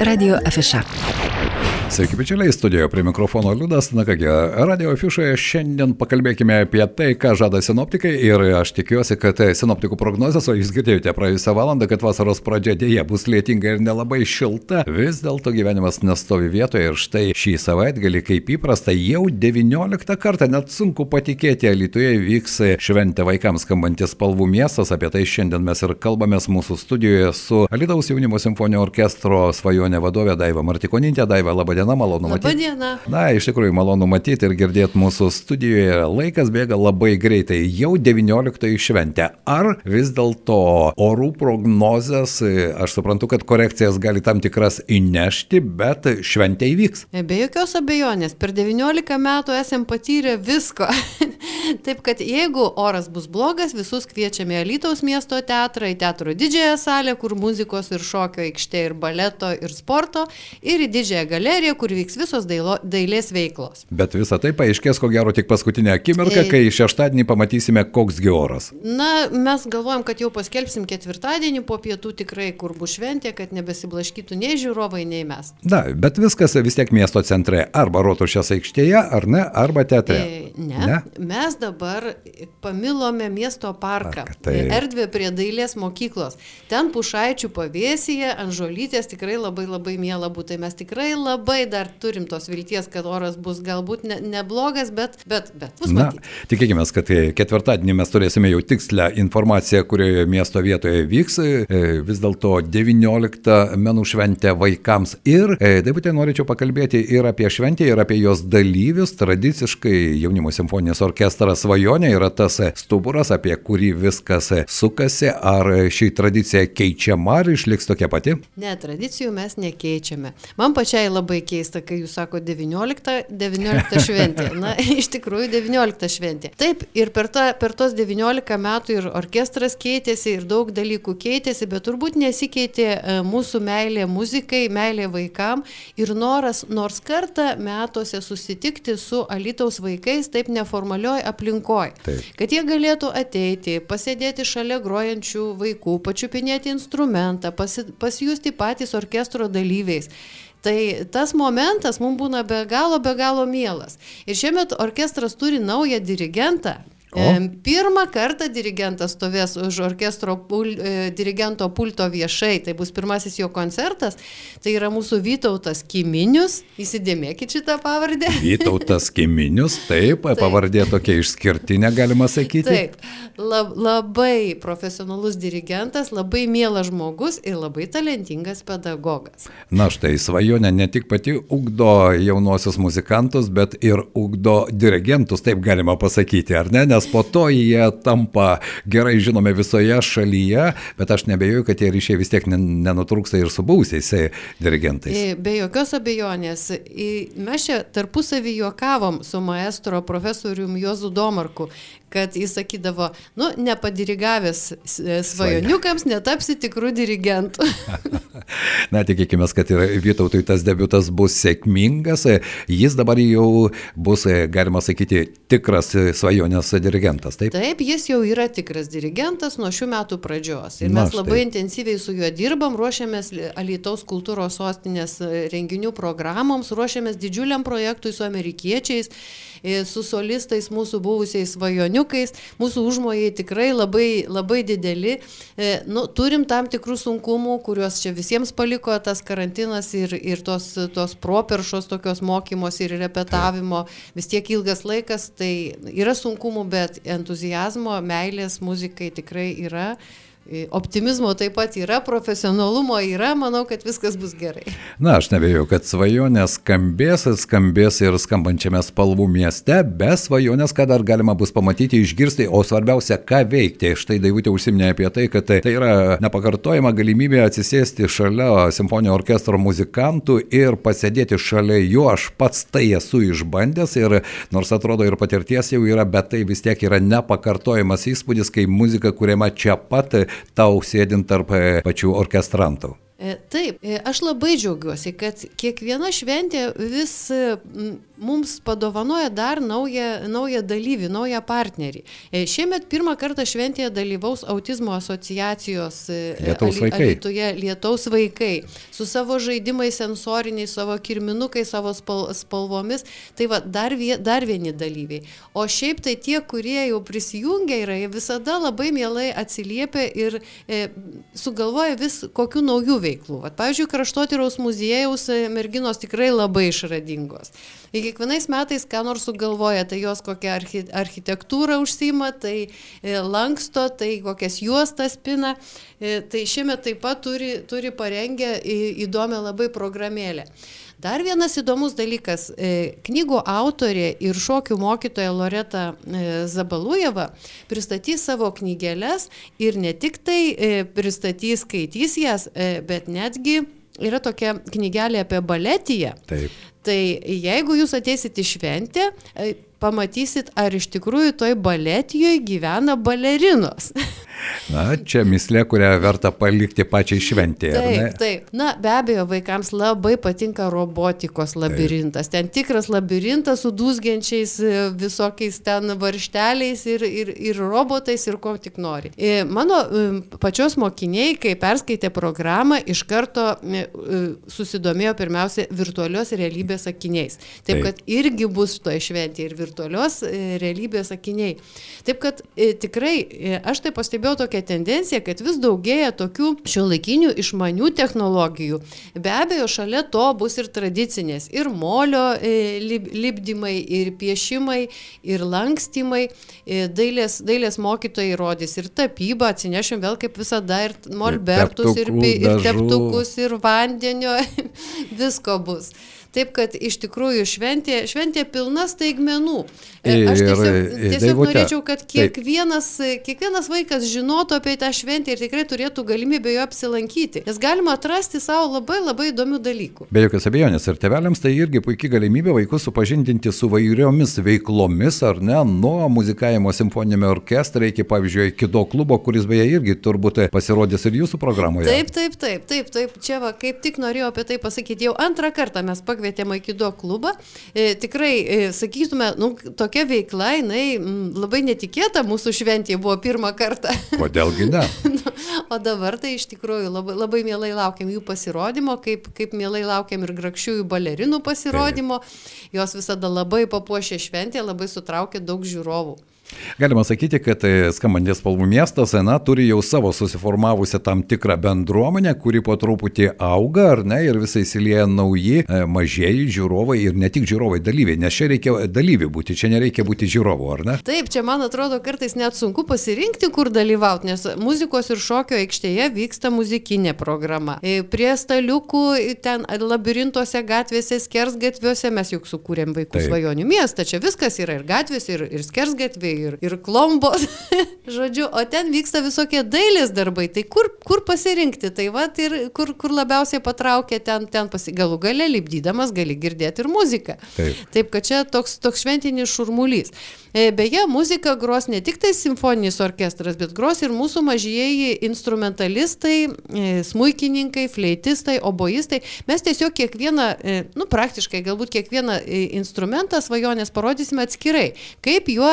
Radio Afiša. Sveiki, bičiuliai, studijoje prie mikrofono Liudas. Na kągi, radio afišoje šiandien pakalbėkime apie tai, ką žada sinoptikai ir aš tikiuosi, kad sinoptikų prognozijas, o jūs girdėjote praėjusią valandą, kad vasaros pradžia dėja bus lietinga ir nelabai šilta, vis dėlto gyvenimas nestovi vietoje ir štai šį savaitgalį, kaip įprasta, jau 19 kartą, net sunku patikėti, Lietuvoje vyks šventė vaikams skambantis spalvų miestas, apie tai šiandien mes ir kalbamės mūsų studijoje su Alitaus jaunimo simfoninio orkestro svajonė vadovė Daiva Martikoninė. Daiva, laba diena, malonu Labą matyti. dieną. Na, iš tikrųjų malonu matyti ir girdėti mūsų studijoje. Laikas bėga labai greitai, jau 19 šventė. Ar vis dėlto orų prognozės, aš suprantu, kad korekcijas gali tam tikras įnešti, bet šventė įvyks. Be jokios abejonės, per 19 metų esam patyrę visko. Taip kad jeigu oras bus blogas, visus kviečiame į Alytaus miesto teatrą, į teatro didžiąją salę, kur muzikos ir šokio aikštė, ir baleto, ir sporto, ir į didžiąją galeriją, kur vyks visos dailo, dailės veiklos. Bet visa tai paaiškės ko gero tik paskutinę akimirką, Ei. kai šeštadienį pamatysime, koks gi oras. Na, mes galvojam, kad jau paskelbsim ketvirtadienį po pietų tikrai, kur bus šventė, kad nebesiblaškytų nei žiūrovai, nei mes. Na, bet viskas vis tiek miesto centre. Arba rotušės aikštėje, ar ne, arba teatre. E, Ne. ne. Mes dabar pamilome miesto parką. Parką, taip. Erdvė prie dailės mokyklos. Ten pušaičių pavėsyje, ant žolytės tikrai labai labai mėla būtų. Mes tikrai labai dar turim tos vilties, kad oras bus galbūt ne, neblogas, bet, bet, bet bus Na, matyti. tikėkime, kad e, ketvirtadienį mes turėsime jau tikslę informaciją, kurioje miesto vietoje vyks e, vis dėlto 19 menų šventę vaikams. Ir e, taip pat norėčiau pakalbėti ir apie šventę, ir apie jos dalyvius. Tradiciškai jaunimo simfoninis orkestras svajonė yra tas stuburas, apie kurį viskas sukasi. Ar ši tradicija keičiama, ar išliks tokia pati? Ne, tradicijų mes nekeičiame. Man pačiai labai keista, kai jūs sako 19, 19 šventė. Na, iš tikrųjų 19 šventė. Taip, ir per, ta, per tos 19 metų ir orkestras keitėsi, ir daug dalykų keitėsi, bet turbūt nesikeitė e, mūsų meilė muzikai, meilė vaikam ir noras nors kartą metuose susitikti su Alitaus vaikais taip neformalioj aplinkoje. Kad jie galėtų ateiti, pasėdėti šalia grojančių vaikų, pačiupinėti instrumentą, pasi, pasijusti patys orkestro dalyviais. Tai tas momentas mums būna be galo, be galo mielas. Ir šiemet orkestras turi naują dirigentą. O? Pirmą kartą dirigentas stovės už orkestro pul, e, dirigento pulto viešai, tai bus pirmasis jo koncertas, tai yra mūsų Vytautas Kiminius, įsidėmėkite šitą pavardę. Vytautas Kiminius, taip, taip. pavardė tokia išskirtinė, galima sakyti. Taip, lab, labai profesionalus dirigentas, labai mielas žmogus ir labai talentingas pedagogas. Na štai, svajonė ne tik pati ugdo jaunosius muzikantus, bet ir ugdo dirigentus, taip galima pasakyti, ar ne? Nes po to jie tampa gerai žinomi visoje šalyje, bet aš nebejoju, kad tie ryšiai vis tiek nen- nenutrūksta ir su buvusiais e, dirigentais. E, Be jokios abejonės. Mes čia tarpusavį juokavom su maestro profesorium Jozu Domarku, kad jis sakydavo, nu, nepadirigavęs e, svajoniukams, netapsi tikrų dirigentų. Na, tikėkime, kad ir Vytautui tas debutas bus sėkmingas. Jis dabar jau bus, e, galima sakyti, tikras svajonės dirigentas, taip? Taip, jis jau yra tikras dirigentas nuo šių metų pradžios. Ir Na, mes labai štai. intensyviai su juo dirbam, ruošiamės Alitaus kultūros sostinės e, renginių programoms, ruošiamės didžiuliam projektui su amerikiečiais, su solistais, mūsų buvusiais svajoniukais. Mūsų užmojai tikrai labai, labai dideli. E, Nu, turim tam tikrų sunkumų, kuriuos čia visiems paliko tas karantinas ir, ir tos, tos properšos tokios mokymos ir repetavimo. Vis tiek ilgas laikas, tai yra sunkumų, bet entuzijazmo, meilės muzikai tikrai yra. Optimizmo taip pat yra, profesionalumo yra, manau, kad viskas bus gerai. Na, aš nebejoju, kad svajonės skambės, skambės ir skambančiame spalvų mieste, be svajonės, ką dar galima bus pamatyti, išgirsti, o svarbiausia, ką veikti. Štai Daivutė užsiminė apie tai, kad tai, tai yra nepakartojama galimybė atsisėsti šalia simfoninio orkestro muzikantų ir pasėdėti šalia jų. Aš pats tai esu išbandęs ir nors atrodo ir patirties jau yra, bet tai vis tiek yra nepakartojamas įspūdis, kai muzika kuriama čia pat tau sėdint tarp e, pačių orkestrantų. E, taip, e, aš labai džiaugiuosi, kad kiekviena šventė vis mums padovanoja dar naują, naują dalyvį, naują partnerį. Šiemet pirmą kartą šventėje dalyvaus autizmo asociacijos Lietaus vaikai. Alitoje Lietaus vaikai su savo žaidimais sensoriniais, savo kirminukais, savo spal, spalvomis. Tai va, dar, vie, dar vieni dalyviai. O šiaip tai tie, kurie jau prisijungia yra, jie visada labai mielai atsiliepia ir e, sugalvoja vis kokių naujų veiklų. Vat, pavyzdžiui, kraštotyraus muziejaus e, merginos tikrai labai išradingos. Ir kiekvienais metais, ką nors sugalvoja, tai jos kokią archi, architektūrą užsima, tai e, lanksto, tai kokias juostas pina. E, tai šiemet taip pat turi, turi parengę įdomią labai programėlę. Dar vienas įdomus dalykas. E, knygų autorė ir šokių mokytoja Loreta Zabalujeva pristatys savo knygelės ir ne tik tai pristatys, skaitys jas, bet netgi yra tokia knygelė apie baletiją. Taip. Tai jeigu jūs ateisit į šventę, e, pamatysit, ar iš tikrųjų toj baletijoje gyvena balerinos. Na, čia mislė, kurią verta palikti pačiai šventėje. Taip, taip. Na, be abejo, vaikams labai patinka robotikos labirintas. Taip. Ten tikras labirintas su dūsgiančiais e, visokiais ten varšteliais ir, ir, ir robotais ir ko tik nori. E, mano e, pačios mokiniai, kai perskaitė programą, iš karto susidomėjo pirmiausia virtualios realybės akiniais. Taip, taip. kad irgi bus toje šventėje ir virtualios realybės akiniai. Taip, kad tikrai aš tai pastebėjau tokia tendencija, kad vis daugėja tokių šio laikinių išmanių technologijų. Be abejo, šalia to bus ir tradicinės, ir molio e, lipdymai, ir piešimai, ir lankstymai, e, dailės, dailės mokytojai rodys, ir tapybą atsinešim vėl kaip visada, ir molbertus, ir, ir teptukus, ir vandenio, visko bus. Taip kad iš tikrųjų šventė, šventė pilna staigmenų. E, aš tiesiog, tiesiog norėčiau, kad kiekvienas, kiekvienas vaikas žinotų apie tą šventę ir tikrai turėtų galimybę jo apsilankyti. Nes galima atrasti savo labai labai įdomių dalykų. Be jokios abejonės ir teveliams tai irgi puikia galimybė vaikus supažindinti su vairiomis veiklomis, ar ne, nuo muzikavimo simfoninėme orkestre iki, pavyzdžiui, kido klubo, kuris beje irgi turbūt pasirodys ir jūsų programoje. Taip, taip, taip, taip, taip. Čia va, kaip tik norėjau apie tai pasakyti. Jau antrą kartą mes pakvietėme pakvietėm Aikido klubą. E, tikrai, e, sakytume, nu, tokia veikla, jinai m, mm, labai netikėta mūsų šventėje buvo pirmą kartą. Kodėlgi ne? Nu, o dabar tai iš tikrųjų labai, labai mielai laukiam jų pasirodymo, kaip, kaip mielai laukiam ir grakščiųjų balerinų pasirodymo. Taip. Jos visada labai papuošė šventę, labai sutraukė daug žiūrovų. Galima sakyti, kad e, skambantis spalvų miestas, na, turi jau savo susiformavusią tam tikrą bendruomenę, kuri po truputį auga, ar ne, ir visai įsilieja nauji, e, mažieji žiūrovai ir ne tik žiūrovai, dalyviai, nes čia reikia dalyvių būti, čia nereikia būti žiūrovų, ar ne? Taip, čia man atrodo kartais net sunku pasirinkti, kur dalyvauti, nes muzikos ir šokio aikštėje vyksta muzikinė programa. E, prie staliukų ten labirintuose gatvėse, skersgatviuose mes juk sukūrėm vaikų Taip. svajonių miestą, čia viskas yra ir gatvės, ir, ir skersgatviai ir, ir klombos, žodžiu, o ten vyksta visokie dailės darbai, tai kur, kur pasirinkti, tai va ir kur, kur labiausiai patraukia, ten, ten pasi, galų gale lipdydamas gali girdėti ir muziką. Taip, Taip kad čia toks, toks šventinis šurmulys. E, beje, muzika gros ne tik tai simfoninis orkestras, bet gros ir mūsų mažieji instrumentalistai, e, smūkininkai, fleitistai, oboistai. Mes tiesiog kiekvieną, e, nu praktiškai galbūt kiekvieną instrumentą svajonės parodysime atskirai, kaip juo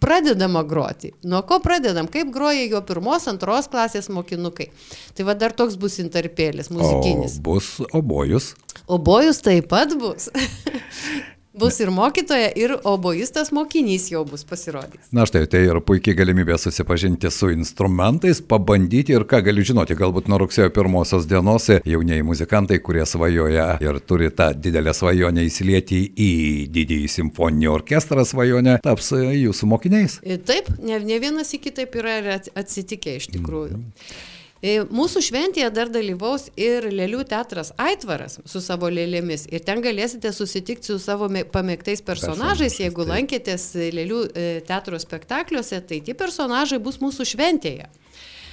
pradedama groti. Nuo ko pradedam, kaip groja jo pirmos, antros klasės mokinukai. Tai va dar toks bus interpėlis muzikinis. O bus obojus. Obojus taip pat bus. Bus ir mokytoja, ir oboistas mokinys jau bus pasirodys. Na štai, tai yra puikiai galimybė susipažinti su instrumentais, pabandyti ir ką galiu žinoti, galbūt nuo rugsėjo pirmosios dienos jaunieji muzikantai, kurie svajoja ir turi tą didelę svajonę įsilieti į didįjį simfoninį orkestrą svajonę, taps jūsų mokiniais. Taip, ne, ne vienas iki taip yra atsitikę iš tikrųjų. Mm. E, mūsų šventėje dar dalyvaus ir Lėlių teatras Aitvaras su savo lėlėmis ir ten galėsite susitikti su savo pamėgtais personažais, jeigu lankėtės Lėlių e, teatro spektakliuose, tai tie personažai bus mūsų šventėje.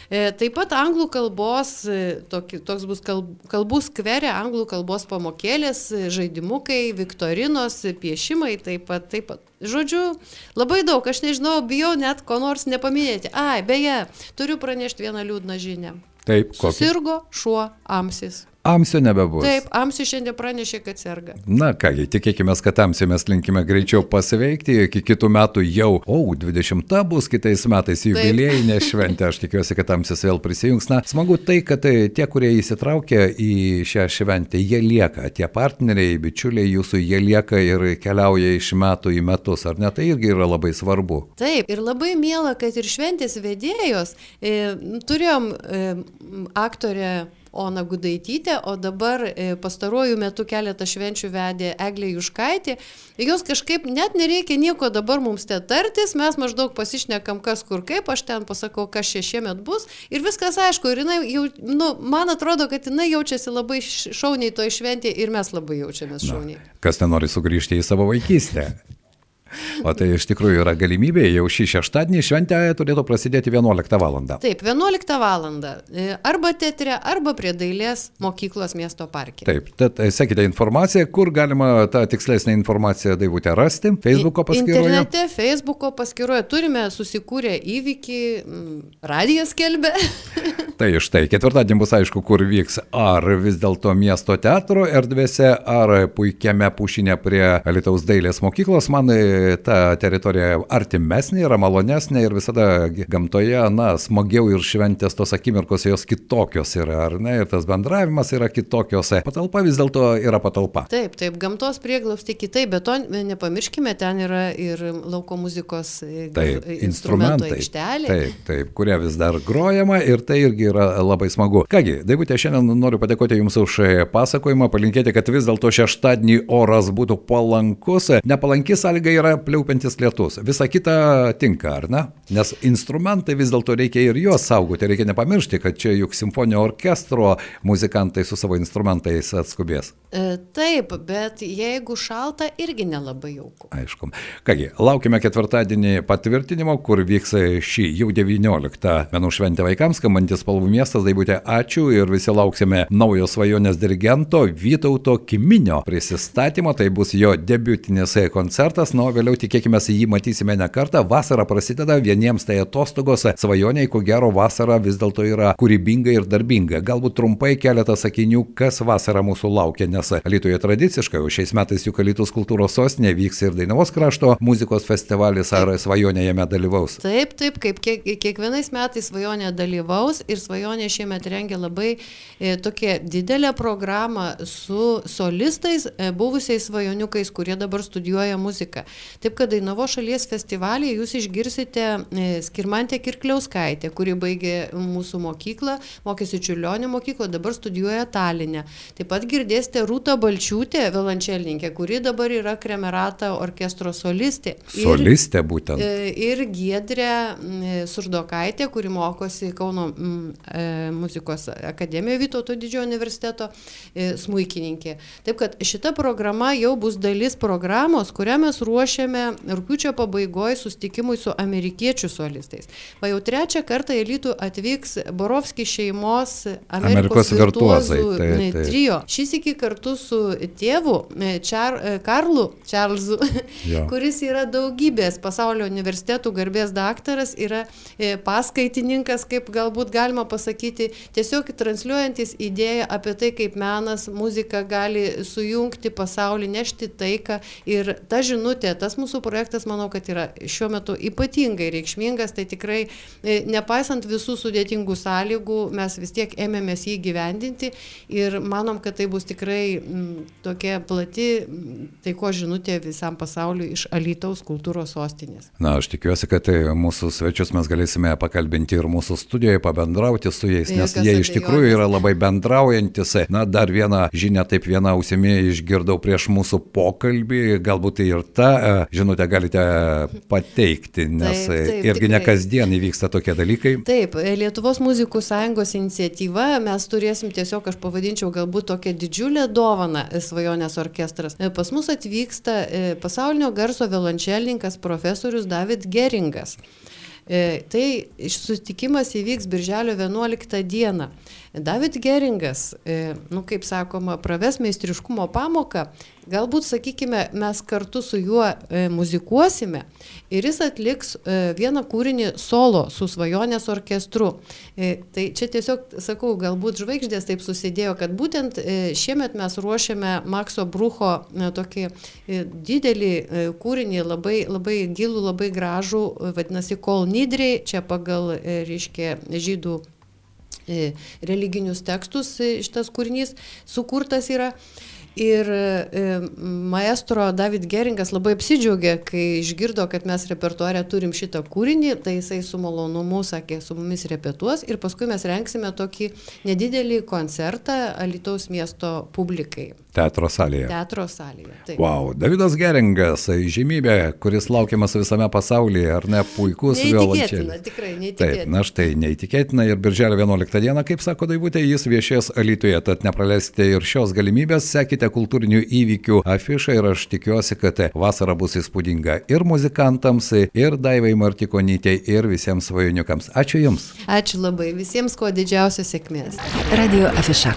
E, taip pat anglų kalbos, e, toks bus kalbų skverė, anglų kalbos pamokėlės, e, žaidimukai, viktorinos, piešimai, taip pat, taip pat. Žodžiu, labai daug, aš nežinau, bijau net ko nors nepaminėti. Ai, beje, turiu pranešti vieną liūdną žinią. Taip, kokį? Susirgo šuo Amsis. Amsio nebebus. Taip, Amsis šiandien pranešė, kad serga. Na kągi, tikėkime, kad tamsiai mes linkime greičiau pasiveikti, iki kitų metų jau, o, 20 bus kitais metais jubiliejinė šventė, aš tikiuosi, kad tamsis vėl prisijungs. Na, smagu tai, kad tai, tie, kurie įsitraukia į šią šventę, jie lieka, tie partneriai, bičiuliai jūsų, jie lieka ir keliauja iš metų į metus, ar ne, tai irgi yra labai svarbu. Taip, ir labai miela, kad ir šventės vedėjos, e, turėjom e, aktorę Ona Gudaitytė, o dabar e, pastaruoju metu keletą švenčių vedė Eglė Juškaitė. Jos kažkaip net nereikia nieko dabar mums te tartis, mes maždaug pasišnekam kas kur kaip, aš ten pasakau, kas čia šiemet bus ir viskas aišku. Ir jinai jau, nu, man atrodo, kad jinai jaučiasi labai šauniai to išventė ir mes labai jaučiamės šauniai. Na, kas nenori sugrįžti į savo vaikystę? O tai iš tikrųjų yra galimybė, jau šį šeštadienį šventė turėtų prasidėti 11 val. Taip, 11 val. Arba teatre, arba prie dailės mokyklos miesto parke. Taip, tad e, sekite informaciją, kur galima tą tikslesnę informaciją daivutę rasti. Facebooko paskyroje. Internete, Facebooko paskyroje turime susikūrę įvykį, radijas kelbė. tai štai, ketvirtadienį bus aišku, kur vyks, ar vis dėlto miesto teatro erdvėse, ar puikiame pušinė prie Lietuvos dailės mokyklos. Man e, ta teritorija artimesnė, yra malonesnė ir visada gamtoje, na, smagiau ir šventės tos akimirkos jos kitokios yra, ar ne, ir tas bendravimas yra kitokios. Patalpa vis dėlto yra patalpa. Taip, taip, gamtos prieglausti kitaip, bet to nepamirškime, ten yra ir lauko muzikos e, taip, instrumentai. Aikštelė. Taip, taip, kurie vis dar grojama ir tai irgi yra labai smagu. Kągi, Daivutė, šiandien noriu padėkoti Jums už pasakojimą, palinkėti, kad vis dėlto šeštadienį oras būtų palankus. Nepalanki sąlyga yra yra pliaupiantis lietus. Visa kita tinka, ar ne? Nes instrumentai vis dėlto reikia ir juos saugoti. Reikia nepamiršti, kad čia juk simfoninio orkestro muzikantai su savo instrumentais atskubės. E, taip, bet jeigu šalta, irgi nelabai jauku. Aišku. Kągi, laukime ketvirtadienį patvirtinimo, kur vyks šį jau 19 menų šventę vaikams, skambantis spalvų miestas, daibutė, ačiū ir visi lauksime naujo svajonės dirigento Vytauto Kiminio prisistatymo. Tai bus jo debutinis koncertas, nuo vėliau tikėkime jį matysime ne kartą. Vasara prasideda, vieniems tai atostogos, svajoniai, ko gero vasara vis dėlto yra kūrybinga ir darbinga. Galbūt trumpai keletą sakinių, kas vasara mūsų laukia, nes Lietuvoje tradiciškai, o šiais metais juk Lietuvos kultūros sostinė vyks ir Dainavos krašto muzikos festivalis, ar svajonė jame dalyvaus? Taip, taip, kaip kiek, kiekvienais metais svajonė dalyvaus ir svajonė šiemet rengia labai e, tokią didelę programą su solistais, e, buvusiais svajoniukais, kurie dabar studijuoja muziką. Taip kad Dainavo šalies festivalyje jūs išgirsite e, Skirmantę Kirkliauskaitę, kuri baigė mūsų mokyklą, mokėsi Čiurlionio mokyklo, dabar studijuoja Talinė. Taip pat girdėsite Rūtą Balčiūtę, violončelininkė, kuri dabar yra Kremerata orkestro solistė. Solistė būtent. Ir, e, ir Giedrė Surdokaitė, kuri mokosi Kauno muzikos akademijoje Vytauto didžiojo universiteto smūkininkė. Taip kad šita programa jau bus dalis programos, kurią mes ruošiame ruošiame rūpiučio pabaigoje sustikimui su amerikiečių solistais. Va jau trečią kartą į Lytų atvyks Borovski šeimos Amerikos, Amerikos virtuozai tai, tai. trio. Šis iki kartu su tėvu Čar, Karlu Čarlzu, ja. kuris yra daugybės pasaulio universitetų garbės daktaras, yra e, paskaitininkas, kaip galbūt galima pasakyti, tiesiog transliuojantis idėją apie tai, kaip menas, muzika gali sujungti pasaulį, nešti taiką ir ta žinutė tas mūsų projektas, manau, kad yra šiuo metu ypatingai reikšmingas, tai tikrai e, nepaisant visų sudėtingų sąlygų, mes vis tiek ėmėmės jį gyvendinti ir manom, kad tai bus tikrai m, tokia plati taiko žinutė visam pasauliu iš Alytaus kultūros sostinės. Na, aš tikiuosi, kad tai mūsų svečius mes galėsime pakalbinti ir mūsų studijoje, pabendrauti su jais, nes jie iš tikrųjų yra labai bendraujantis. Na, dar vieną žinią taip vieną ausimį išgirdau prieš mūsų pokalbį, galbūt tai ir ta žinutę galite pateikti, nes taip, taip, irgi tikrai. ne kasdien įvyksta tokie dalykai. Taip, Lietuvos muzikų sąjungos iniciatyva, mes turėsim tiesiog, aš pavadinčiau, galbūt tokią didžiulę dovaną Svajonės orkestras. Pas mus atvyksta e, pasaulinio garso violončelininkas profesorius David Geringas. E, tai susitikimas įvyks birželio 11 dieną. David Geringas, nu kaip sakoma, praves meistriškumo pamoką, galbūt, sakykime, mes kartu su juo muzikuosime ir jis atliks vieną kūrinį solo su svajonės orkestru. Tai čia tiesiog, sakau, galbūt žvaigždės taip susidėjo, kad būtent šiemet mes ruošiame Makso Brucho tokį didelį kūrinį, labai, labai gilų, labai gražų, vadinasi, Kol Nidriai, čia pagal, reiškia, žydų religinius tekstus šitas kūrinys sukurtas yra. Ir e, maestro David Geringas labai apsidžiaugė, kai išgirdo, kad mes repertuarė turim šitą kūrinį, tai jisai su malonumu sakė, su mumis repetuos ir paskui mes renksime tokį nedidelį koncertą Alitaus miesto publikai. Teatro salėje. Teatro salėje. Taip. Wow, Davidas Geringas, žymybė, kuris laukiamas visame pasaulyje, ar ne, puikus violončelis. Tikrai neįtikėtina. Taip, na štai, neįtikėtina ir birželio 11 dieną, kaip sako Daivutė, jis viešės Alitoje, tad nepraleisite ir šios galimybės, sekite kultūrinių įvykių afišą ir aš tikiuosi, kad vasara bus įspūdinga ir muzikantams, ir Daivai Martikonytė, ir visiems svajoniukams. Ačiū Jums. Ačiū labai, visiems kuo didžiausios sėkmės. Radio afiša.